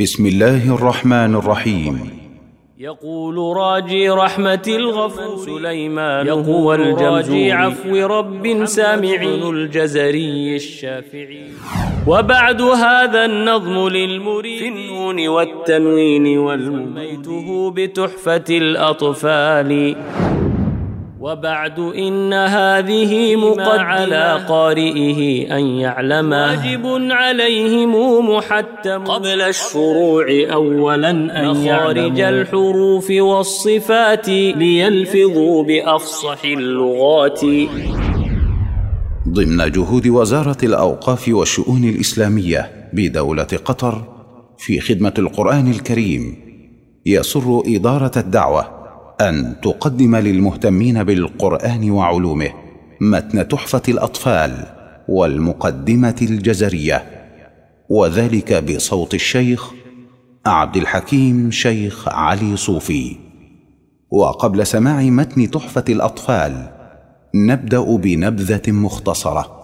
بسم الله الرحمن الرحيم. يقول راجي رحمة الغفور سليمان هو الراجي عفو رب سامع الجزري الشافعي. وبعد هذا النظم للمريد في النون والتنوين والميته بتحفة الأطفال. وبعد إن هذه مقد على قارئه أن يعلم واجب عليهم محتم. قبل الشروع أولا أن يخارج الحروف والصفات ليلفظوا بأفصح اللغات. ضمن جهود وزارة الأوقاف والشؤون الإسلامية بدولة قطر في خدمة القرآن الكريم يسر إدارة الدعوة أن تقدم للمهتمين بالقرآن وعلومه متن تحفة الأطفال والمقدمة الجزرية وذلك بصوت الشيخ عبد الحكيم شيخ علي صوفي. وقبل سماع متن تحفة الأطفال نبدأ بنبذة مختصرة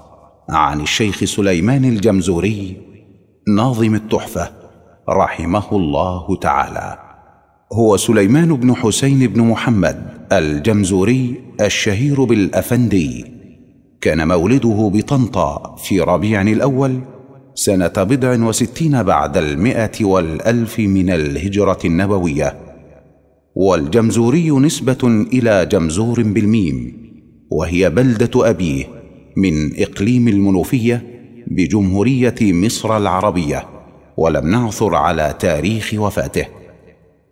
عن الشيخ سليمان الجمزوري ناظم التحفة رحمه الله تعالى. هو سليمان بن حسين بن محمد الجمزوري الشهير بالأفندي. كان مولده بطنطا في ربيع الأول سنة بضع وستين بعد المئة والألف من الهجرة النبوية. والجمزوري نسبة إلى جمزور بالميم وهي بلدة أبيه من إقليم المنوفية بجمهورية مصر العربية ولم نعثر على تاريخ وفاته.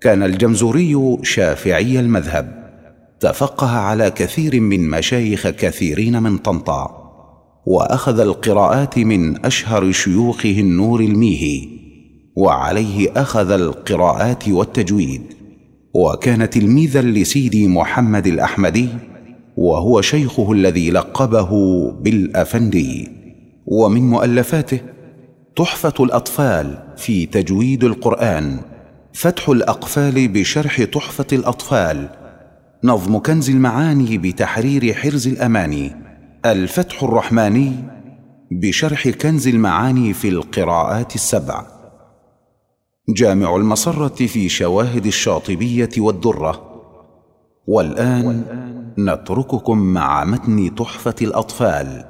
كان الجمزوري شافعي المذهب. تفقه على كثير من مشايخ كثيرين من طنطا وأخذ القراءات من أشهر شيوخه النور الميهي وعليه أخذ القراءات والتجويد. وكان تلميذا لسيدي محمد الأحمدي وهو شيخه الذي لقبه بالأفندي. ومن مؤلفاته تحفة الأطفال في تجويد القرآن. فتح الأقفال بشرح تحفة الأطفال. نظم كنز المعاني بتحرير حرز الاماني الفتح الرحماني بشرح كنز المعاني في القراءات السبع. جامع المسره في شواهد الشاطبية والدرة. والآن نترككم مع متن تحفة الأطفال.